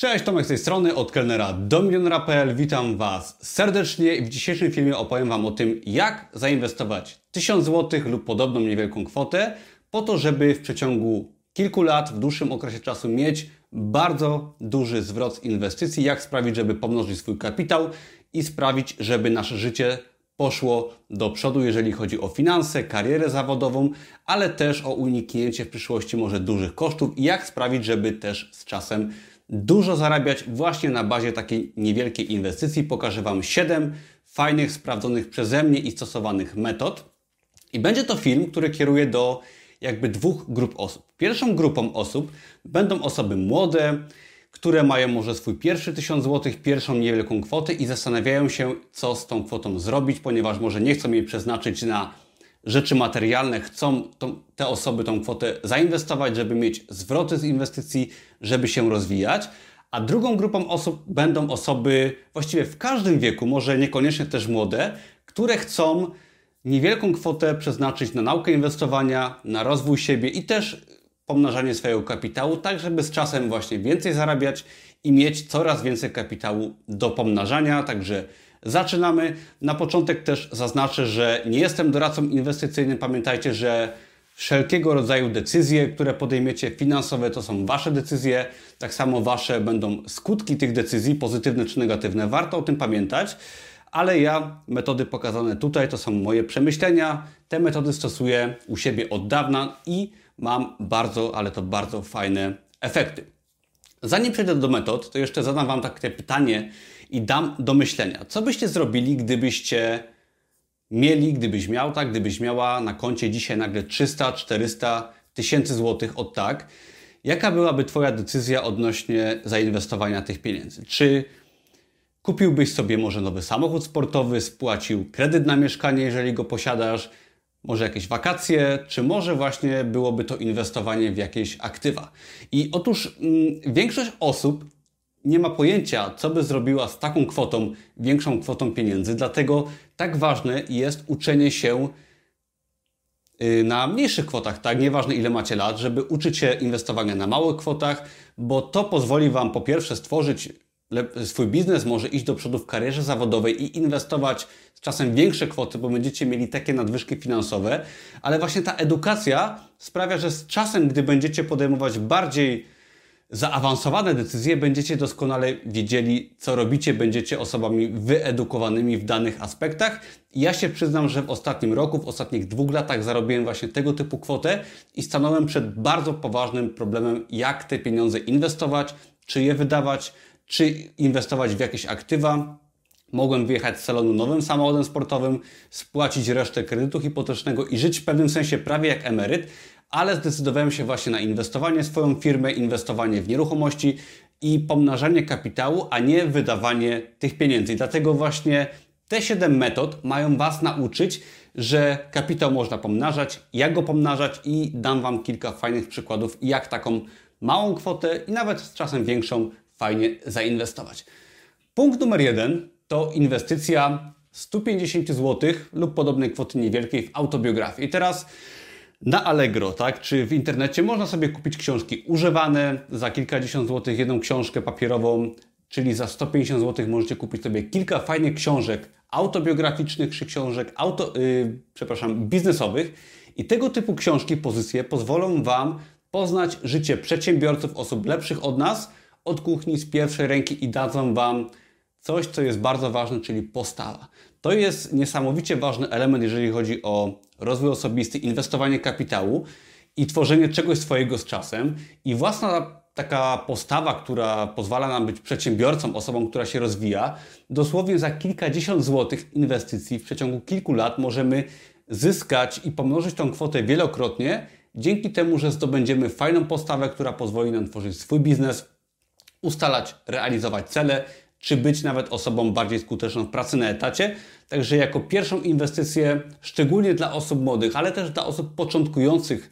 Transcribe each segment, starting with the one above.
Cześć, Tomek z tej strony, od kelnera do milionera.pl. Witam Was serdecznie i w dzisiejszym filmie opowiem Wam o tym, jak zainwestować 1000 zł lub podobną niewielką kwotę po to, żeby w przeciągu kilku lat, w dłuższym okresie czasu mieć bardzo duży zwrot z inwestycji, jak sprawić, żeby pomnożyć swój kapitał i sprawić, żeby nasze życie poszło do przodu, jeżeli chodzi o finanse, karierę zawodową, ale też o uniknięcie w przyszłości może dużych kosztów i jak sprawić, żeby też z czasem dużo zarabiać właśnie na bazie takiej niewielkiej inwestycji. Pokażę Wam 7 fajnych, sprawdzonych przeze mnie i stosowanych metod. I będzie to film, który kieruje do jakby dwóch grup osób. Pierwszą grupą osób będą osoby młode, które mają może swój pierwszy 1000 zł, pierwszą niewielką kwotę i zastanawiają się, co z tą kwotą zrobić, ponieważ może nie chcą jej przeznaczyć na rzeczy materialne, chcą tą, te osoby tą kwotę zainwestować, żeby mieć zwroty z inwestycji, żeby się rozwijać. A drugą grupą osób będą osoby właściwie w każdym wieku, może niekoniecznie też młode, które chcą niewielką kwotę przeznaczyć na naukę inwestowania, na rozwój siebie i też pomnażanie swojego kapitału, tak żeby z czasem właśnie więcej zarabiać i mieć coraz więcej kapitału do pomnażania. Także zaczynamy. Na początek też zaznaczę, że nie jestem doradcą inwestycyjnym. Pamiętajcie, że wszelkiego rodzaju decyzje, które podejmiecie finansowe, to są Wasze decyzje. Tak samo Wasze będą skutki tych decyzji, pozytywne czy negatywne. Warto o tym pamiętać. Ale ja, metody pokazane tutaj, to są moje przemyślenia. Te metody stosuję u siebie od dawna i mam bardzo, ale to bardzo fajne efekty. Zanim przejdę do metod, to jeszcze zadam Wam takie pytanie i dam do myślenia. Co byście zrobili, gdybyście mieli, gdybyś miał tak, gdybyś miała na koncie dzisiaj nagle 300, 400 tysięcy złotych od tak? Jaka byłaby Twoja decyzja odnośnie zainwestowania tych pieniędzy? Czy kupiłbyś sobie może nowy samochód sportowy, spłacił kredyt na mieszkanie, jeżeli go posiadasz, może jakieś wakacje, czy może właśnie byłoby to inwestowanie w jakieś aktywa. I otóż mm, większość osób nie ma pojęcia, co by zrobiła z taką kwotą, większą kwotą pieniędzy, dlatego tak ważne jest uczenie się y, na mniejszych kwotach, tak? Nieważne ile macie lat, żeby uczyć się inwestowania na małych kwotach, bo to pozwoli Wam po pierwsze stworzyć swój biznes, może iść do przodu w karierze zawodowej i inwestować z czasem większe kwoty, bo będziecie mieli takie nadwyżki finansowe, ale właśnie ta edukacja sprawia, że z czasem, gdy będziecie podejmować bardziej zaawansowane decyzje, będziecie doskonale wiedzieli, co robicie, będziecie osobami wyedukowanymi w danych aspektach. ja się przyznam, że w ostatnim roku, w ostatnich dwóch latach zarobiłem właśnie tego typu kwotę i stanąłem przed bardzo poważnym problemem, jak te pieniądze inwestować, czy je wydawać, czy inwestować w jakieś aktywa. Mogłem wyjechać z salonu nowym samochodem sportowym, spłacić resztę kredytu hipotecznego i żyć w pewnym sensie prawie jak emeryt, ale zdecydowałem się właśnie na inwestowanie w swoją firmę, inwestowanie w nieruchomości i pomnażanie kapitału, a nie wydawanie tych pieniędzy. I dlatego właśnie te 7 metod mają Was nauczyć, że kapitał można pomnażać, jak go pomnażać i dam Wam kilka fajnych przykładów, jak taką małą kwotę i nawet z czasem większą fajnie zainwestować. Punkt numer jeden to inwestycja 150 zł lub podobnej kwoty niewielkiej w autobiografię. I teraz na Allegro, tak, czy w internecie można sobie kupić książki używane za kilkadziesiąt złotych, jedną książkę papierową, czyli za 150 zł możecie kupić sobie kilka fajnych książek autobiograficznych czy książek auto, yy, przepraszam, biznesowych. I tego typu książki, pozycje pozwolą Wam poznać życie przedsiębiorców, osób lepszych od nas, od kuchni z pierwszej ręki i dadzą Wam coś, co jest bardzo ważne, czyli postawa. To jest niesamowicie ważny element, jeżeli chodzi o rozwój osobisty, inwestowanie kapitału i tworzenie czegoś swojego z czasem. I własna taka postawa, która pozwala nam być przedsiębiorcą, osobą, która się rozwija, dosłownie za kilkadziesiąt złotych inwestycji w przeciągu kilku lat możemy zyskać i pomnożyć tą kwotę wielokrotnie, dzięki temu, że zdobędziemy fajną postawę, która pozwoli nam tworzyć swój biznes, ustalać, realizować cele, czy być nawet osobą bardziej skuteczną w pracy na etacie. Także jako pierwszą inwestycję, szczególnie dla osób młodych, ale też dla osób początkujących,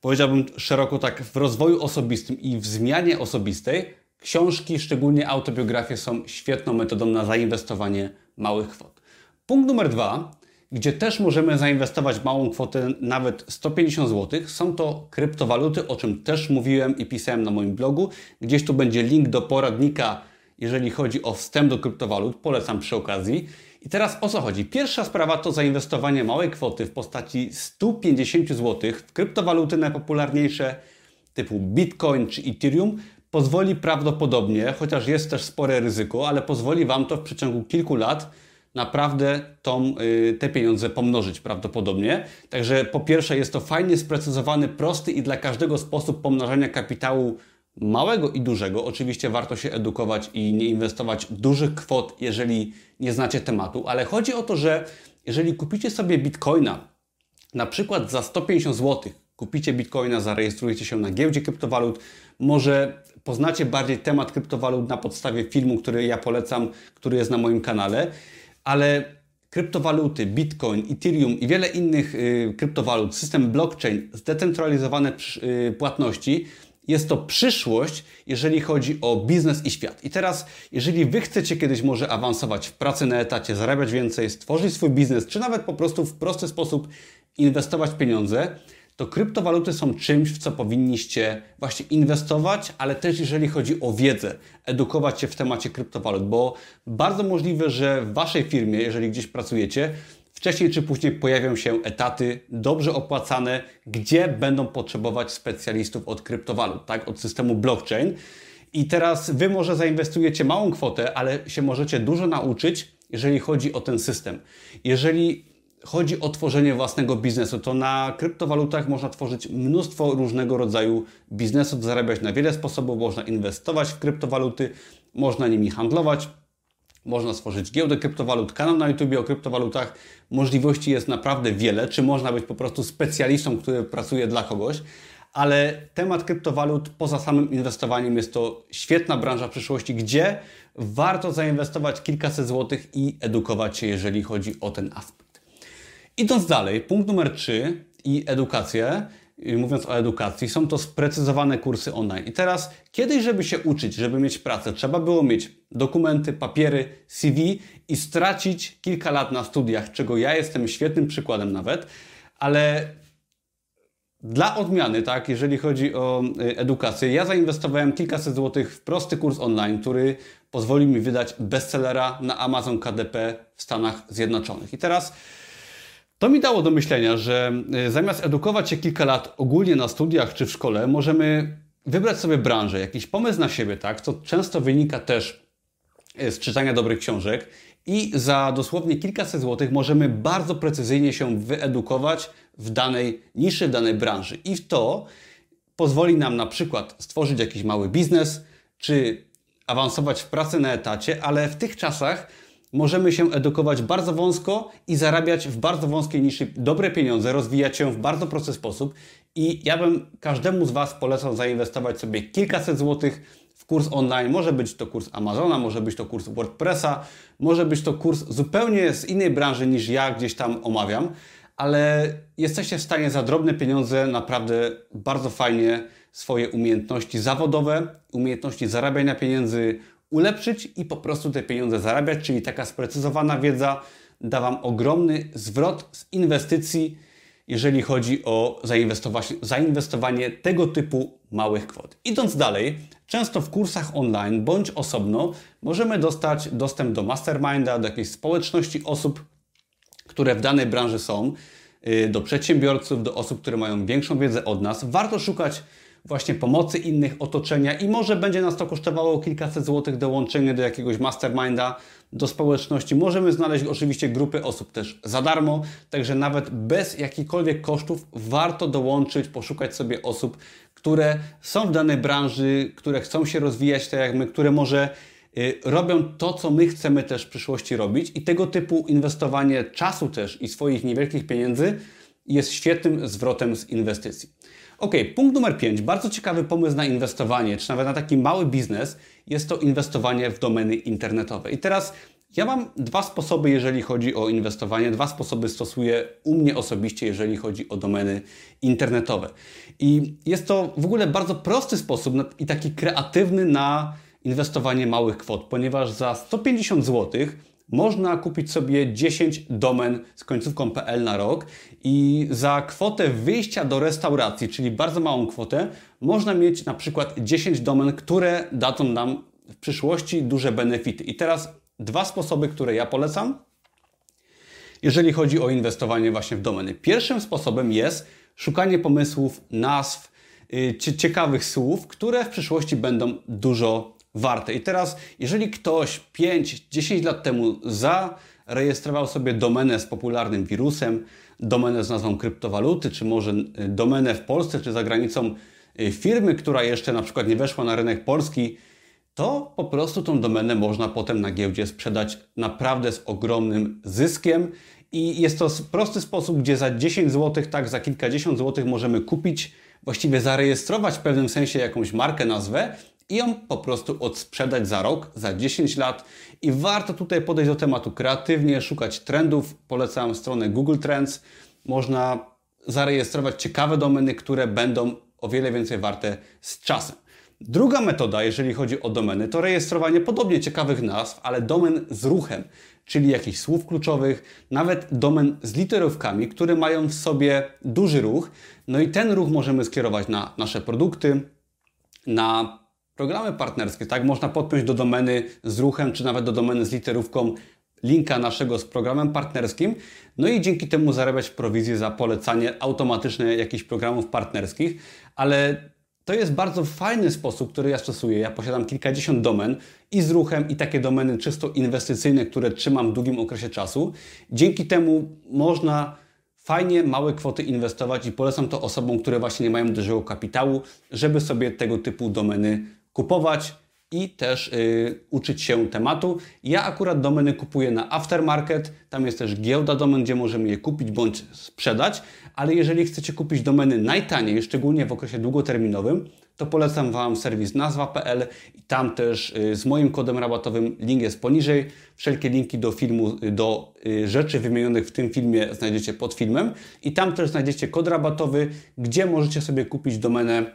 powiedziałbym szeroko tak, w rozwoju osobistym i w zmianie osobistej, książki, szczególnie autobiografie, są świetną metodą na zainwestowanie małych kwot. Punkt numer dwa. gdzie też możemy zainwestować małą kwotę, nawet 150 zł. Są to kryptowaluty, o czym też mówiłem i pisałem na moim blogu. Gdzieś tu będzie link do poradnika, jeżeli chodzi o wstęp do kryptowalut. Polecam przy okazji. I teraz o co chodzi? Pierwsza sprawa to zainwestowanie małej kwoty w postaci 150 zł w kryptowaluty najpopularniejsze typu Bitcoin czy Ethereum pozwoli prawdopodobnie, chociaż jest też spore ryzyko, ale pozwoli Wam to w przeciągu kilku lat naprawdę tą, y, te pieniądze pomnożyć prawdopodobnie. Także po pierwsze jest to fajnie sprecyzowany, prosty i dla każdego sposób pomnażania kapitału małego i dużego. Oczywiście warto się edukować i nie inwestować dużych kwot, jeżeli nie znacie tematu, ale chodzi o to, że jeżeli kupicie sobie bitcoina na przykład za 150 zł, kupicie bitcoina, zarejestrujecie się na giełdzie kryptowalut, może poznacie bardziej temat kryptowalut na podstawie filmu, który ja polecam, który jest na moim kanale, ale kryptowaluty, bitcoin, ethereum i wiele innych y, kryptowalut, system blockchain, zdecentralizowane y, płatności jest to przyszłość, jeżeli chodzi o biznes i świat. I teraz, jeżeli Wy chcecie kiedyś może awansować w pracy na etacie, zarabiać więcej, stworzyć swój biznes, czy nawet po prostu w prosty sposób inwestować pieniądze, to kryptowaluty są czymś, w co powinniście właśnie inwestować, ale też jeżeli chodzi o wiedzę, edukować się w temacie kryptowalut, bo bardzo możliwe, że w Waszej firmie, jeżeli gdzieś pracujecie, wcześniej czy później pojawią się etaty dobrze opłacane, gdzie będą potrzebować specjalistów od kryptowalut, tak, od systemu blockchain. I teraz Wy może zainwestujecie małą kwotę, ale się możecie dużo nauczyć, jeżeli chodzi o ten system. Jeżeli chodzi o tworzenie własnego biznesu, to na kryptowalutach można tworzyć mnóstwo różnego rodzaju biznesów, zarabiać na wiele sposobów, można inwestować w kryptowaluty, można nimi handlować, można stworzyć giełdę kryptowalut, kanał na YouTube o kryptowalutach. Możliwości jest naprawdę wiele. Czy można być po prostu specjalistą, który pracuje dla kogoś? Ale temat kryptowalut poza samym inwestowaniem jest to świetna branża przyszłości, gdzie warto zainwestować kilkaset złotych i edukować się, jeżeli chodzi o ten aspekt. Idąc dalej, punkt numer 3 i edukację mówiąc o edukacji, są to sprecyzowane kursy online. I teraz, kiedyś, żeby się uczyć, żeby mieć pracę, trzeba było mieć dokumenty, papiery, CV i stracić kilka lat na studiach, czego ja jestem świetnym przykładem nawet, ale dla odmiany, tak, jeżeli chodzi o y, edukację, ja zainwestowałem kilkaset złotych w prosty kurs online, który pozwoli mi wydać bestsellera na Amazon KDP w Stanach Zjednoczonych. I teraz to mi dało do myślenia, że y, zamiast edukować się kilka lat ogólnie na studiach czy w szkole, możemy wybrać sobie branżę, jakiś pomysł na siebie, tak? To często wynika też y, z czytania dobrych książek i za dosłownie kilkaset złotych możemy bardzo precyzyjnie się wyedukować w danej niszy, w danej branży. I to pozwoli nam na przykład stworzyć jakiś mały biznes, czy awansować w pracy na etacie, ale w tych czasach możemy się edukować bardzo wąsko i zarabiać w bardzo wąskiej niszy dobre pieniądze, rozwijać się w bardzo prosty sposób. I ja bym każdemu z Was polecał zainwestować sobie kilkaset złotych w kurs online. Może być to kurs Amazona, może być to kurs WordPressa, może być to kurs zupełnie z innej branży niż ja gdzieś tam omawiam, ale jesteście w stanie za drobne pieniądze naprawdę bardzo fajnie swoje umiejętności zawodowe, umiejętności zarabiania pieniędzy ulepszyć i po prostu te pieniądze zarabiać, czyli taka sprecyzowana wiedza da Wam ogromny zwrot z inwestycji, jeżeli chodzi o zainwestowanie tego typu małych kwot. Idąc dalej, często w kursach online bądź osobno możemy dostać dostęp do masterminda, do jakiejś społeczności osób, które w danej branży są, y, do przedsiębiorców, do osób, które mają większą wiedzę od nas. Warto szukać właśnie pomocy innych, otoczenia i może będzie nas to kosztowało kilkaset złotych dołączenie do jakiegoś masterminda, do społeczności. Możemy znaleźć oczywiście grupy osób też za darmo, także nawet bez jakichkolwiek kosztów warto dołączyć, poszukać sobie osób, które są w danej branży, które chcą się rozwijać tak jak my, które może y, robią to, co my chcemy też w przyszłości robić i tego typu inwestowanie czasu też i swoich niewielkich pieniędzy jest świetnym zwrotem z inwestycji. Ok, punkt numer 5. Bardzo ciekawy pomysł na inwestowanie, czy nawet na taki mały biznes, jest to inwestowanie w domeny internetowe. I teraz ja mam dwa sposoby, jeżeli chodzi o inwestowanie. Dwa sposoby stosuję u mnie osobiście, jeżeli chodzi o domeny internetowe. I jest to w ogóle bardzo prosty sposób i taki kreatywny na inwestowanie małych kwot, ponieważ za 150 zł można kupić sobie 10 domen z końcówką PL na rok i za kwotę wyjścia do restauracji, czyli bardzo małą kwotę, można mieć na przykład 10 domen, które dadzą nam w przyszłości duże benefity. I teraz dwa sposoby, które ja polecam, jeżeli chodzi o inwestowanie właśnie w domeny. Pierwszym sposobem jest szukanie pomysłów, nazw, y, ciekawych słów, które w przyszłości będą dużo warte. I teraz, jeżeli ktoś 5-10 lat temu zarejestrował sobie domenę z popularnym wirusem, domenę z nazwą kryptowaluty, czy może y, domenę w Polsce, czy za granicą y, firmy, która jeszcze na przykład nie weszła na rynek polski, to po prostu tą domenę można potem na giełdzie sprzedać naprawdę z ogromnym zyskiem. I jest to prosty sposób, gdzie za 10 zł, tak, za kilkadziesiąt złotych możemy kupić, właściwie zarejestrować w pewnym sensie jakąś markę, nazwę i ją po prostu odsprzedać za rok, za 10 lat. I warto tutaj podejść do tematu kreatywnie, szukać trendów. Polecam stronę Google Trends. Można zarejestrować ciekawe domeny, które będą o wiele więcej warte z czasem. Druga metoda, jeżeli chodzi o domeny, to rejestrowanie podobnie ciekawych nazw, ale domen z ruchem, czyli jakichś słów kluczowych, nawet domen z literówkami, które mają w sobie duży ruch. No i ten ruch możemy skierować na nasze produkty, na programy partnerskie. Tak, można podpiąć do domeny z ruchem, czy nawet do domeny z literówką linka naszego z programem partnerskim, no i dzięki temu zarabiać prowizję za polecanie automatyczne jakichś programów partnerskich, ale to jest bardzo fajny sposób, który ja stosuję. Ja posiadam kilkadziesiąt domen i z ruchem, i takie domeny czysto inwestycyjne, które trzymam w długim okresie czasu. Dzięki temu można fajnie małe kwoty inwestować i polecam to osobom, które właśnie nie mają dużego kapitału, żeby sobie tego typu domeny kupować i też y, uczyć się tematu. Ja akurat domeny kupuję na aftermarket, tam jest też giełda domen, gdzie możemy je kupić bądź sprzedać, ale jeżeli chcecie kupić domeny najtaniej, szczególnie w okresie długoterminowym, to polecam Wam serwis nazwa.pl i tam też y, z moim kodem rabatowym link jest poniżej. Wszelkie linki do filmu, y, do y, rzeczy wymienionych w tym filmie znajdziecie pod filmem i tam też znajdziecie kod rabatowy, gdzie możecie sobie kupić domenę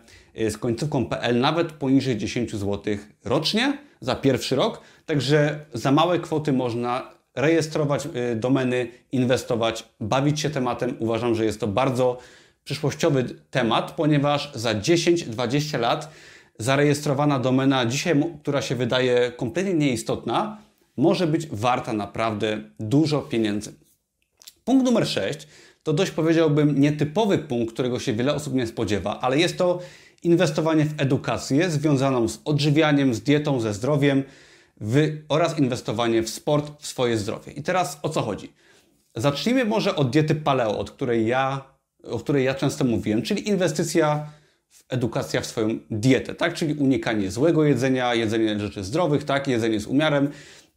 z końcówką PL nawet poniżej 10 zł rocznie za pierwszy rok. Także za małe kwoty można rejestrować domeny, inwestować, bawić się tematem. Uważam, że jest to bardzo przyszłościowy temat, ponieważ za 10-20 lat zarejestrowana domena, dzisiaj, która się wydaje kompletnie nieistotna, może być warta naprawdę dużo pieniędzy. Punkt numer 6 to dość powiedziałbym nietypowy punkt, którego się wiele osób nie spodziewa, ale jest to inwestowanie w edukację związaną z odżywianiem, z dietą, ze zdrowiem w, oraz inwestowanie w sport, w swoje zdrowie. I teraz o co chodzi? Zacznijmy może od diety paleo, od której ja o której ja często mówiłem, czyli inwestycja w edukacja w swoją dietę, tak? Czyli unikanie złego jedzenia, jedzenie rzeczy zdrowych, tak? Jedzenie z umiarem.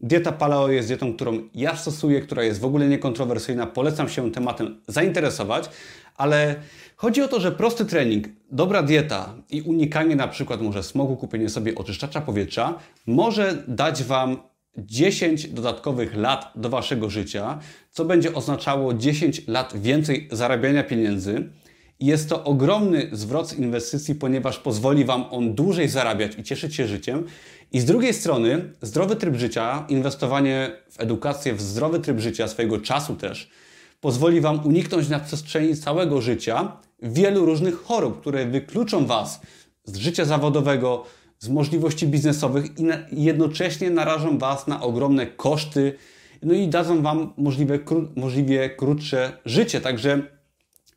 Dieta paleo jest dietą, którą ja stosuję, która jest w ogóle niekontrowersyjna. Polecam się tematem zainteresować, ale chodzi o to, że prosty trening, dobra dieta i unikanie na przykład może smogu, kupienie sobie oczyszczacza powietrza może dać Wam 10 dodatkowych lat do Waszego życia, co będzie oznaczało 10 lat więcej zarabiania pieniędzy. Jest to ogromny zwrot z inwestycji, ponieważ pozwoli Wam on dłużej zarabiać i cieszyć się życiem. I z drugiej strony, zdrowy tryb życia, inwestowanie w edukację, w zdrowy tryb życia, swojego czasu też, pozwoli Wam uniknąć na przestrzeni całego życia wielu różnych chorób, które wykluczą Was z życia zawodowego, z możliwości biznesowych i jednocześnie narażą Was na ogromne koszty, no i dadzą Wam możliwe, kró możliwie krótsze życie. Także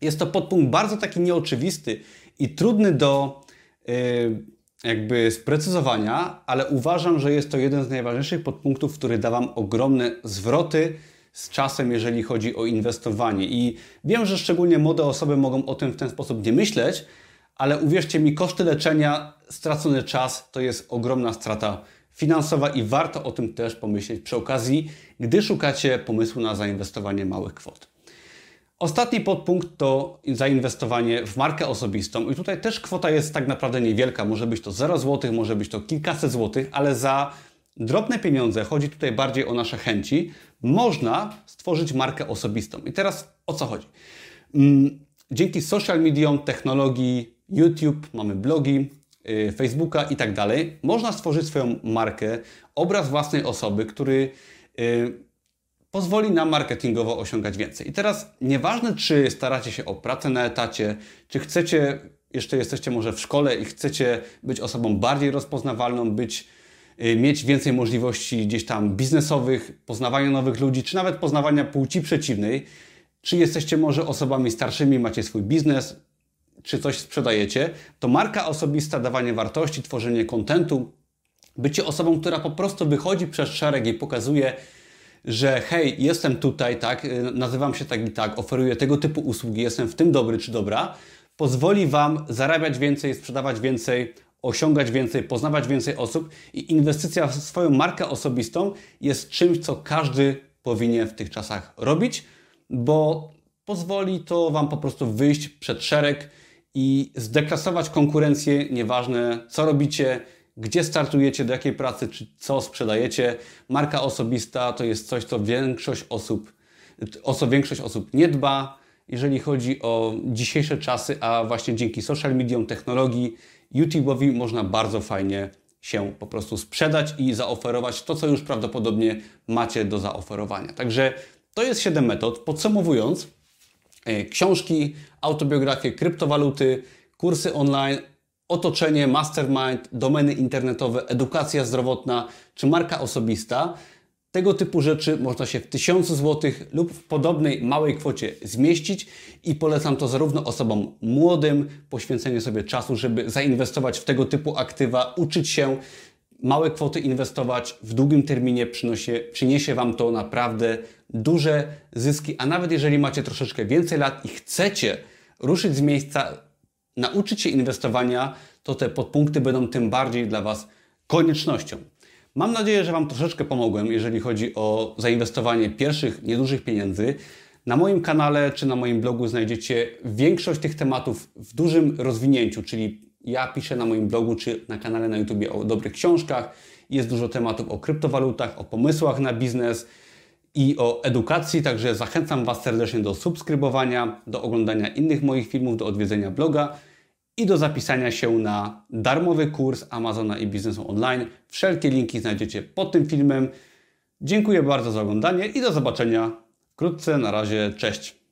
jest to podpunkt bardzo taki nieoczywisty i trudny do yy, jakby sprecyzowania, ale uważam, że jest to jeden z najważniejszych podpunktów, który da Wam ogromne zwroty z czasem, jeżeli chodzi o inwestowanie. I wiem, że szczególnie młode osoby mogą o tym w ten sposób nie myśleć, ale uwierzcie mi, koszty leczenia, stracony czas to jest ogromna strata finansowa i warto o tym też pomyśleć przy okazji, gdy szukacie pomysłu na zainwestowanie małych kwot. Ostatni podpunkt to zainwestowanie w markę osobistą i tutaj też kwota jest tak naprawdę niewielka, może być to 0 zł, może być to kilkaset złotych, ale za drobne pieniądze, chodzi tutaj bardziej o nasze chęci, można stworzyć markę osobistą. I teraz o co chodzi? Mm, dzięki social mediom, technologii, YouTube, mamy blogi, y, Facebooka i tak dalej. Można stworzyć swoją markę, obraz własnej osoby, który pozwoli nam marketingowo osiągać więcej. I teraz nieważne, czy staracie się o pracę na etacie, czy chcecie, jeszcze jesteście może w szkole i chcecie być osobą bardziej rozpoznawalną, być, y, mieć więcej możliwości gdzieś tam biznesowych, poznawania nowych ludzi, czy nawet poznawania płci przeciwnej, czy jesteście może osobami starszymi, macie swój biznes, czy coś sprzedajecie, to marka osobista, dawanie wartości, tworzenie kontentu, bycie osobą, która po prostu wychodzi przez szereg i pokazuje, że hej, jestem tutaj, tak, y, nazywam się tak i tak, oferuję tego typu usługi, jestem w tym dobry czy dobra, pozwoli Wam zarabiać więcej, sprzedawać więcej, osiągać więcej, poznawać więcej osób i inwestycja w swoją markę osobistą jest czymś, co każdy powinien w tych czasach robić, bo pozwoli to Wam po prostu wyjść przed szereg i zdeklasować konkurencję, nieważne co robicie, gdzie startujecie, do jakiej pracy, czy co sprzedajecie. Marka osobista to jest coś, co większość osób, o co większość osób nie dba. Jeżeli chodzi o dzisiejsze czasy, a właśnie dzięki social mediom, technologii, YouTube'owi można bardzo fajnie się po prostu sprzedać i zaoferować to, co już prawdopodobnie macie do zaoferowania. Także to jest 7 metod. Podsumowując, e, książki, autobiografie, kryptowaluty, kursy online, otoczenie, mastermind, domeny internetowe, edukacja zdrowotna czy marka osobista. Tego typu rzeczy można się w tysiącu złotych lub w podobnej małej kwocie zmieścić i polecam to zarówno osobom młodym, poświęcenie sobie czasu, żeby zainwestować w tego typu aktywa, uczyć się, małe kwoty inwestować w długim terminie przynosi, przyniesie Wam to naprawdę duże zyski, a nawet jeżeli macie troszeczkę więcej lat i chcecie ruszyć z miejsca, nauczyć się inwestowania, to te podpunkty będą tym bardziej dla Was koniecznością. Mam nadzieję, że Wam troszeczkę pomogłem, jeżeli chodzi o zainwestowanie pierwszych niedużych pieniędzy. Na moim kanale czy na moim blogu znajdziecie większość tych tematów w dużym rozwinięciu, czyli ja piszę na moim blogu czy na kanale na YouTube o dobrych książkach. Jest dużo tematów o kryptowalutach, o pomysłach na biznes i o edukacji, także zachęcam Was serdecznie do subskrybowania, do oglądania innych moich filmów, do odwiedzenia bloga i do zapisania się na darmowy kurs Amazona i biznesu online. Wszelkie linki znajdziecie pod tym filmem. Dziękuję bardzo za oglądanie i do zobaczenia wkrótce. Na razie, cześć.